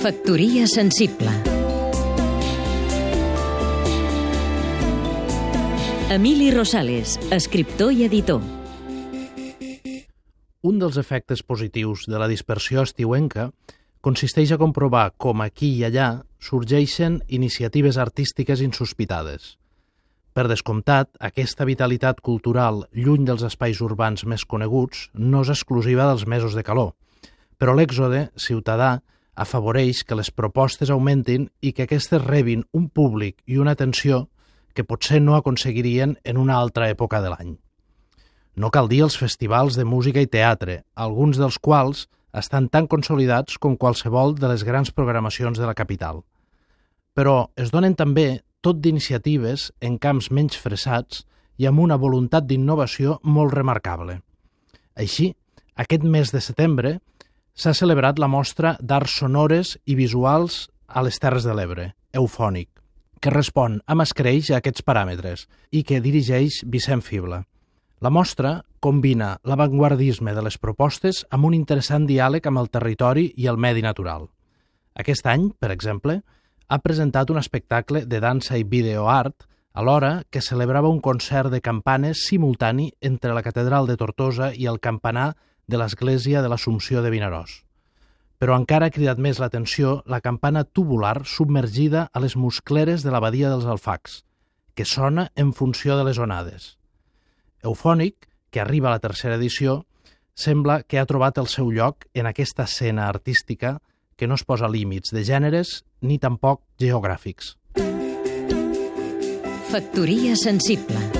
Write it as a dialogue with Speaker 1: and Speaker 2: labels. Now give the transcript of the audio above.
Speaker 1: Factoria sensible Emili Rosales, escriptor i editor
Speaker 2: Un dels efectes positius de la dispersió estiuenca consisteix a comprovar com aquí i allà sorgeixen iniciatives artístiques insospitades. Per descomptat, aquesta vitalitat cultural, lluny dels espais urbans més coneguts, no és exclusiva dels mesos de calor, però l'èxode ciutadà afavoreix que les propostes augmentin i que aquestes rebin un públic i una atenció que potser no aconseguirien en una altra època de l'any. No cal dir els festivals de música i teatre, alguns dels quals estan tan consolidats com qualsevol de les grans programacions de la capital. Però es donen també tot d'iniciatives en camps menys fressats i amb una voluntat d'innovació molt remarcable. Així, aquest mes de setembre s'ha celebrat la mostra d'arts sonores i visuals a les Terres de l'Ebre, Eufònic, que respon amb escreix a aquests paràmetres i que dirigeix Vicent Fibla. La mostra combina l'avantguardisme de les propostes amb un interessant diàleg amb el territori i el medi natural. Aquest any, per exemple, ha presentat un espectacle de dansa i videoart alhora que celebrava un concert de campanes simultani entre la Catedral de Tortosa i el campanar de l'Església de l'Assumpció de Vinaròs. Però encara ha cridat més l'atenció la campana tubular submergida a les muscleres de l'abadia dels Alfacs, que sona en funció de les onades. Eufònic, que arriba a la tercera edició, sembla que ha trobat el seu lloc en aquesta escena artística que no es posa límits de gèneres ni tampoc geogràfics.
Speaker 1: Factoria sensible